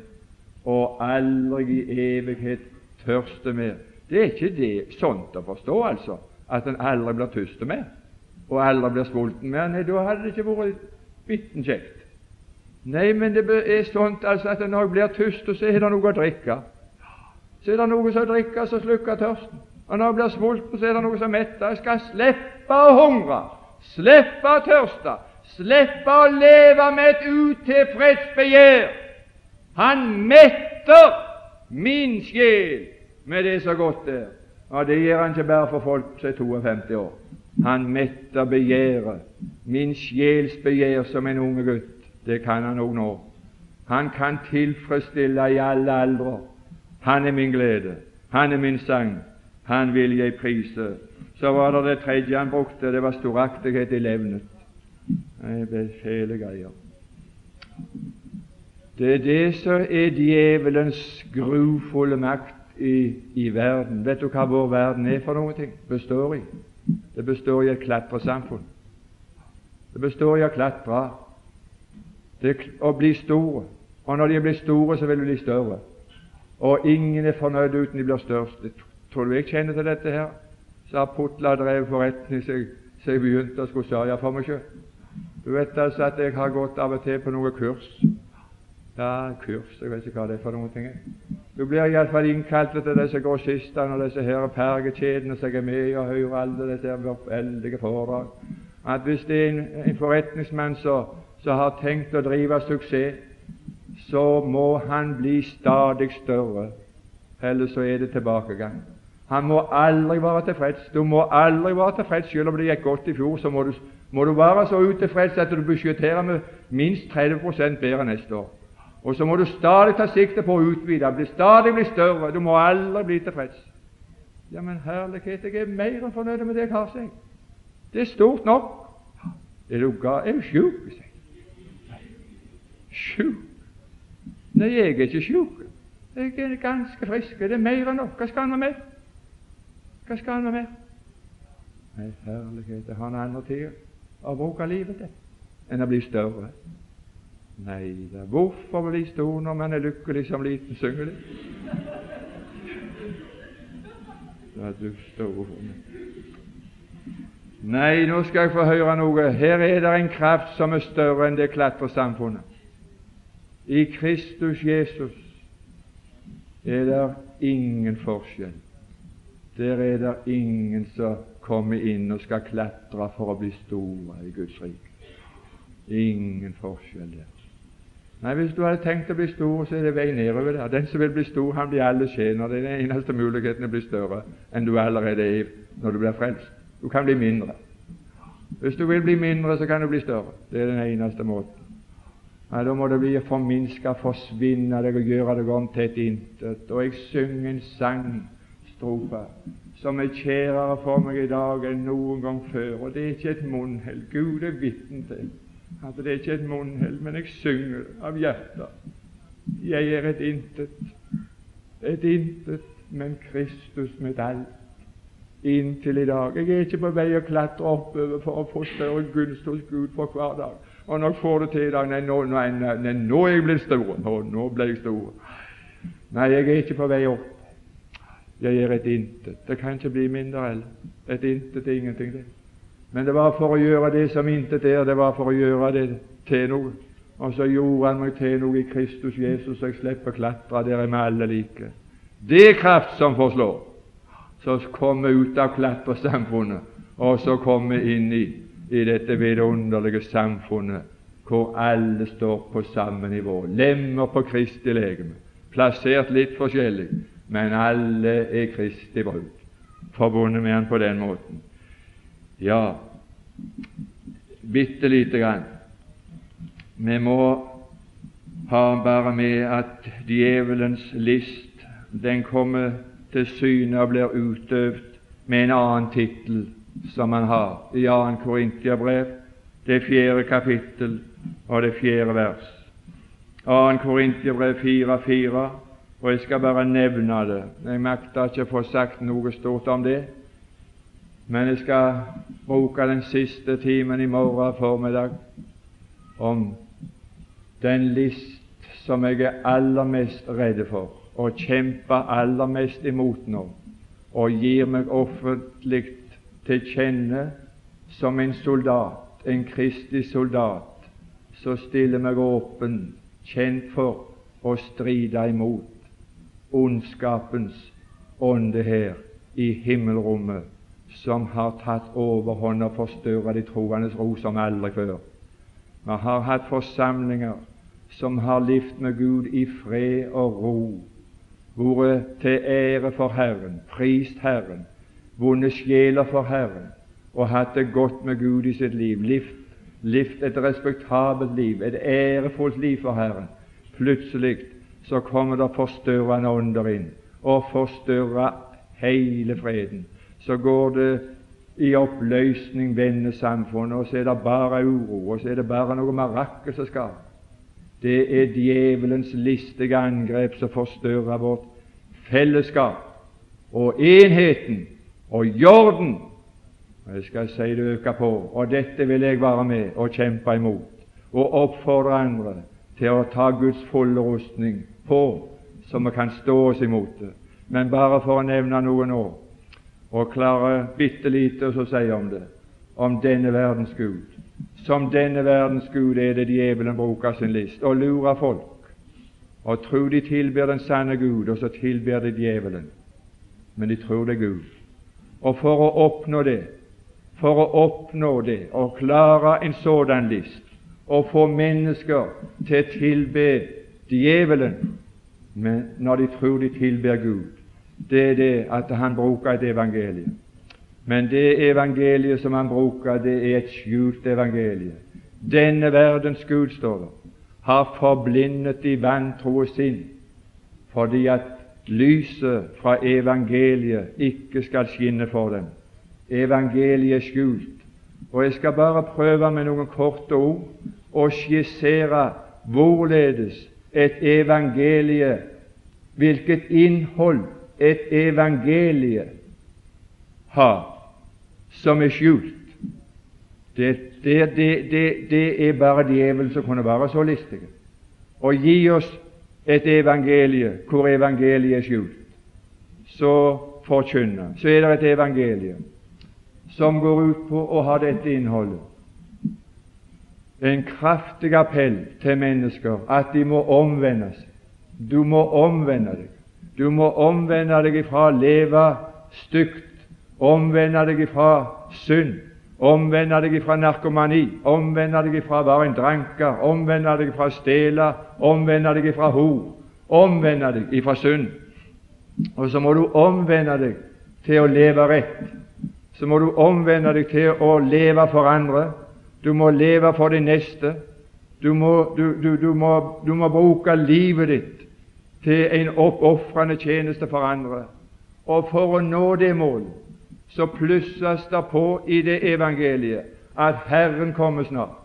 og aldri i evighet tørste mer. Det er ikke det sånt å forstå, altså, at en aldri blir tørste mer, og aldri blir sulten mer. Nei, da hadde det ikke vært bitten kjekt. Nei, men det er sånt altså at når jeg blir tørst, så er det noe å drikke. Så er det noe som drikker som slukker tørsten. Og når jeg blir sulten, så er det noe som metter. Jeg skal slippe å hungre, slippe å tørste, slippe å leve med et utilfreds begjær. Han metter min sjel med det så godt er. Og det gjør han ikke bare for folk som er 52 år. Han metter begjæret, min sjels begjær som en unge gutt. Det kan han òg nå. Han kan tilfredsstille i alle aldre. Han er min glede, han er min sang, han vil jeg prise. Så var det det tredje han brukte, det var storaktighet i levnet. Det ble fæle greier. Det er det som er djevelens grufulle makt i, i, verden. Vet du hva vår verden er for noe? består i? Det består i et klatresamfunn. Det består i å klatre, det, å bli store. Og når de blir store, så vil de bli større. Og ingen er fornøyd uten de blir størst. Tror du jeg kjenner til dette her? Så har Putla drevet forretning så jeg begynte å skulle sørge for meg sjøl. Du vet altså at jeg har gått av og til på noen kurs. Ja, kurs, jeg vet ikke hva det er for noen ting. Du blir iallfall innkalt til disse grossistene og disse her pergekjedene som er med og hører alle disse veldige foredrag. At hvis det er en, en forretningsmann som har tenkt å drive suksess, så må han bli stadig større, eller så er det tilbakegang. Han må aldri være tilfreds. Du må aldri være tilfreds selv om det gikk godt i fjor. Så må du, må du være så utilfreds at du budsjetterer med minst 30 bedre neste år. Og så må du stadig ta sikte på å utvide, bli stadig bli større. Du må aldri bli tilfreds. Ja, men herlighet, jeg er mer enn fornøyd med det jeg har, sier Det er stort nok. Det du ga, Er jo sjuk? Sjuk? Nei, jeg er ikke sjuk. Jeg er ganske frisk. Det er mer enn nok. Hva skal han med? Hva skal han med mer? Nei, herlighet, det har han annen tid å bruke livet til enn å bli større. Nei da, hvorfor bli stor når man er lykkelig som liten, synger de. Da du står Nei, nå skal jeg få høre noe. Her er det en kraft som er større enn det klatresamfunnet. I Kristus Jesus er det ingen forskjell. Der er det ingen som kommer inn og skal klatre for å bli store i Guds rike. Ingen forskjell der. Nei, Hvis du hadde tenkt å bli stor, så er det vei nedover der. Den som vil bli stor, han blir alle tjener. Det er den eneste muligheten å bli større enn du allerede er når du blir frelst. Du kan bli mindre. Hvis du vil bli mindre, så kan du bli større. Det er den eneste måten. Nei, Da må det bli å forminske, forsvinne deg og gjøre deg om til et intet. Og jeg synger en sangstrofe som er kjærere for meg i dag enn noen gang før. Og det er ikke et munnhell. Gud er vitne til at det er ikke et munnhell, men jeg synger av hjertet. Jeg er et intet, et intet, men Kristus mitt alt. Inntil i dag. Jeg er ikke på vei å klatre oppover for å få større gunst hos Gud for hver dag. Og når jeg får det til i dag Nei, nå, nei, nei, nå er jeg blitt stor. Nå, nå ble jeg stor. Nei, jeg er ikke på vei opp. Jeg er et intet. Det kan ikke bli mindre eller Et intet er ingenting, det. Men det var for å gjøre det som intet er, det var for å gjøre det til noe. Og så gjorde han meg til noe i Kristus Jesus, så jeg slipper å klatre. Der er vi alle like. Det er kraft som forslår. Så kom vi ut av klatresamfunnet, og så kom vi inn i i dette vidunderlige samfunnet hvor alle står på samme nivå, lemmer på Kristi legeme, plassert litt forskjellig, men alle er Kristi brud, forbundet med Han på den måten. Ja, bitte lite grann. Vi må ha bare med at djevelens list den kommer til syne og blir utøvd med en annen tittel som han har i 2. Korintiabrev, det fjerde kapittel og det fjerde vers. 2. Korintiabrev 4,4, og jeg skal bare nevne det. Jeg makter ikke å få sagt noe stort om det, men jeg skal bruke den siste timen i morgen formiddag om den list som jeg er aller mest redd for og kjemper aller mest imot nå, og gir meg offentlig til kjenne som en soldat, en kristig soldat, så stiller meg åpen, kjent for å stride imot ondskapens ånde her i himmelrommet, som har tatt overhånd og forstørret de troendes ro som aldri før. Vi har hatt forsamlinger som har levd med Gud i fred og ro, vært til ære for Herren, prist Herren, vunnet sjeler for Herren og hatt det godt med Gud i sitt liv, levd et respektabelt liv, et ærefullt liv for Herren. Plutselig så kommer det forstørrende ånder inn og forstørrer hele freden. Så går det i oppløsning vender samfunnet, og så er det bare uro, og så er det bare noe marakel som skal. Det er djevelens listige angrep som forstørrer vårt fellesskap og enheten og jorden. Jeg skal si det øker på, og dette vil jeg være med og kjempe imot og oppfordre andre til å ta Guds fulle rustning på, så vi kan stå oss imot det. Men bare for å nevne noe nå, og klarer bitte lite å si om det, om denne verdens Gud. Som denne verdens Gud er det djevelen bruker sin list og lurer folk og tror de tilber den sanne Gud, og så tilber de djevelen. Men de tror det er Gud. Og for å oppnå det, for å oppnå det og klare en sådan list, og få mennesker til å tilbe djevelen men når de tror de tilber Gud, det er det at han bruker et evangelium. Men det evangeliet som han bruker, det er et skjult evangelie. Denne verdens Gud, står det, har forblindet de vantro sinn, fordi at lyset fra evangeliet ikke skal skinne for dem. Evangeliet er skjult. Og Jeg skal bare prøve med noen korte ord å skissere hvorledes et evangelie, hvilket innhold et evangelie har, som er skjult. Det, det, det, det er bare djevelen som kunne være så listig Og gi oss et evangelie hvor evangeliet er skjult. Så forkynne. Så er det et evangelie som går ut på å ha dette innholdet. En kraftig appell til mennesker at de må omvende seg. Du må omvende deg. Du må omvende deg ifra å leve stygt, omvende deg ifra synd, omvende deg ifra narkomani, omvende deg ifra å være en dranker, omvende deg ifra å stjele, omvende deg ifra hor, omvende deg ifra synd. Og så må du omvende deg til å leve rett. Så må du omvende deg til å leve for andre. Du må leve for de neste. Du må, du, du må, du må bruke livet ditt til en oppofrende tjeneste for andre. Og for å nå det målet så plusses det på i det evangeliet at Herren kommer snart.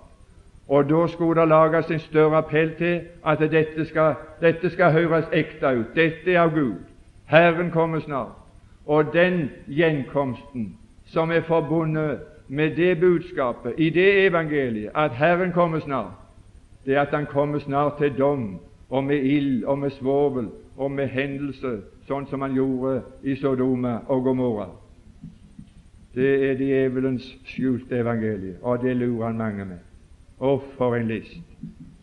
Og da skulle det lages en større appell til at dette skal, dette skal høres ekte ut. Dette er av Gud. Herren kommer snart. Og den gjenkomsten som er forbundet med det budskapet i det evangeliet, at Herren kommer snart, det er at Han kommer snart til dom og med ild og med svovel og med hendelse, sånn som Han gjorde i Sodoma og Gomorra. Det er djevelens skjulte evangelie, og det lurer han mange med. Å, for en list!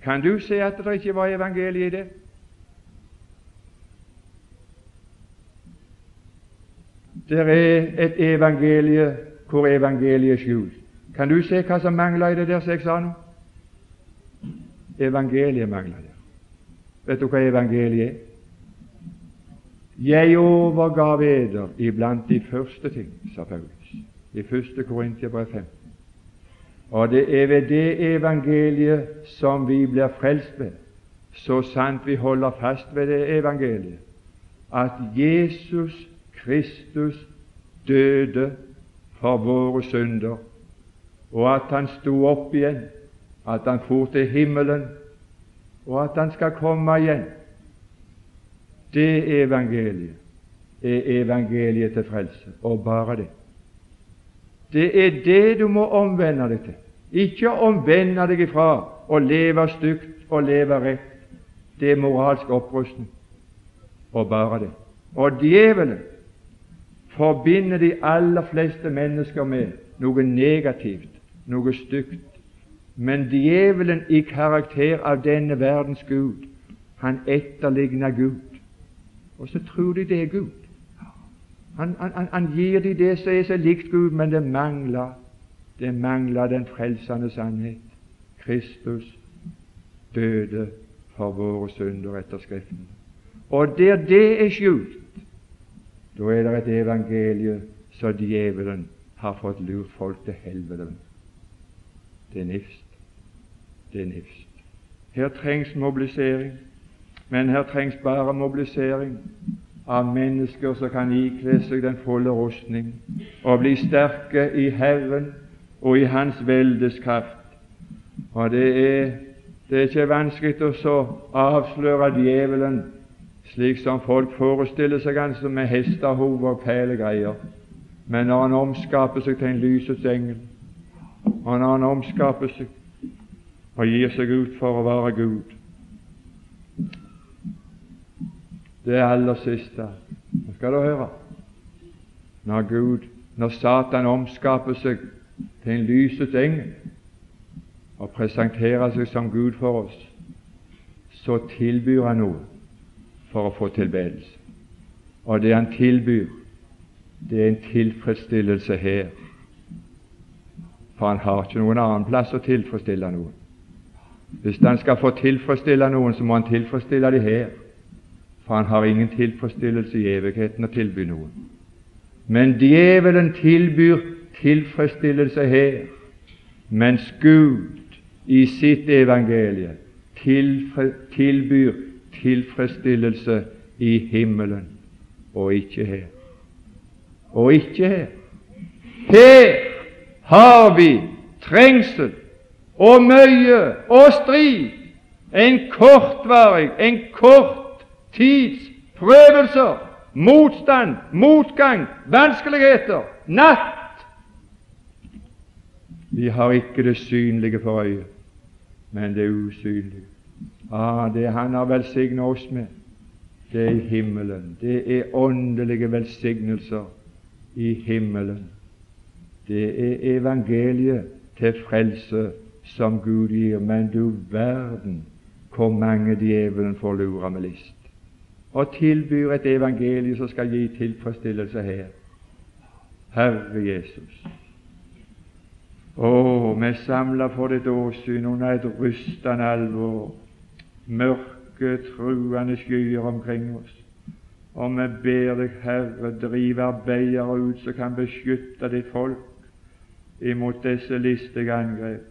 Kan du se at det ikke var evangelie i det? Det er et evangelie hvor evangeliet er skjult. Kan du se hva som mangler i det der som jeg sa nå? Evangeliet mangler der. Vet du hva evangeliet er? Jeg overgav eder iblant de første ting, sa Paulus i 1. Korintiabrev 15. Og det er ved det evangeliet som vi blir frelst ved, så sant vi holder fast ved det evangeliet, at Jesus Kristus døde for våre synder og at han sto opp igjen, at han for til himmelen, og at han skal komme igjen. Det evangeliet er evangeliet til frelse, og bare det. Det er det du må omvende deg til. Ikke omvende deg ifra å leve stygt og leve rett. Det er moralsk opprustning, og bare det. Og djevelen forbinder de aller fleste mennesker med noe negativt, noe stygt. Men djevelen i karakter av denne verdens Gud, han etterligner Gud. Og så tror de det er Gud. Han, han, han gir de det som er så likt Gud, men det mangler det mangler den frelsende sannhet. Kristus døde for våre synder etter Skriften. Og der det er skjult, da er det et evangelie så djevelen har fått lurt folk til helvete. Det er nifst. Det nifst. Her trengs mobilisering, men her trengs bare mobilisering av mennesker som kan ikle seg den fulle rustning og bli sterke i Herren og i Hans veldes kraft. Og det er, det er ikke vanskelig å så avsløre djevelen slik som folk forestiller seg han som med hestehov og fæle greier. Men når han omskaper seg til en lysets engel, og når han omskaper seg og gir seg ut for å være Gud Det aller siste Nå skal du høre. Når Gud, når Satan omskaper seg til en lysets engel og presenterer seg som Gud for oss, så tilbyr han noe for å få tilbedelse. Og det han tilbyr, det er en tilfredsstillelse her. For han har ikke noen annen plass å tilfredsstille noen. Hvis han skal få tilfredsstille noen, så må han tilfredsstille de her. For han har ingen tilfredsstillelse i evigheten å tilby noen. Men djevelen tilbyr tilfredsstillelse her, mens Gud i sitt evangelie tilbyr tilfredsstillelse i himmelen, og ikke her. Og ikke her. Her har vi trengsel og møye og strid, en kortvarig, en kort tids prøvelser, motstand, motgang, vanskeligheter, natt vi har ikke det synlige for øyet, men det usynlige. Ah, det Han har velsignet oss med, det er himmelen. Det er åndelige velsignelser i himmelen. Det er evangeliet til frelse som Gud gir, men du verden hvor mange djevelen får lure med list, og tilbyr et evangelium som skal gi tilfredsstillelse her. Herre Jesus. Å, vi er samla for ditt åsyn under et rystende alvor, mørke, truende skyer omkring oss. Og vi ber deg, Herre, drive arbeidere ut som kan beskytte ditt folk imot disse listige angrep,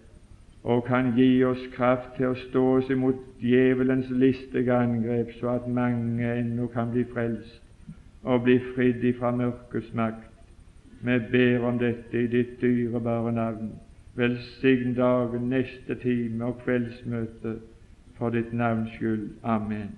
og kan gi oss kraft til å stå oss imot djevelens listige angrep, så at mange ennå kan bli frelst og bli fridd ifra mørkets makt. Vi ber om dette i ditt dyrebare navn. Velsign dagen, neste time og kveldsmøte for ditt navns skyld. Amen.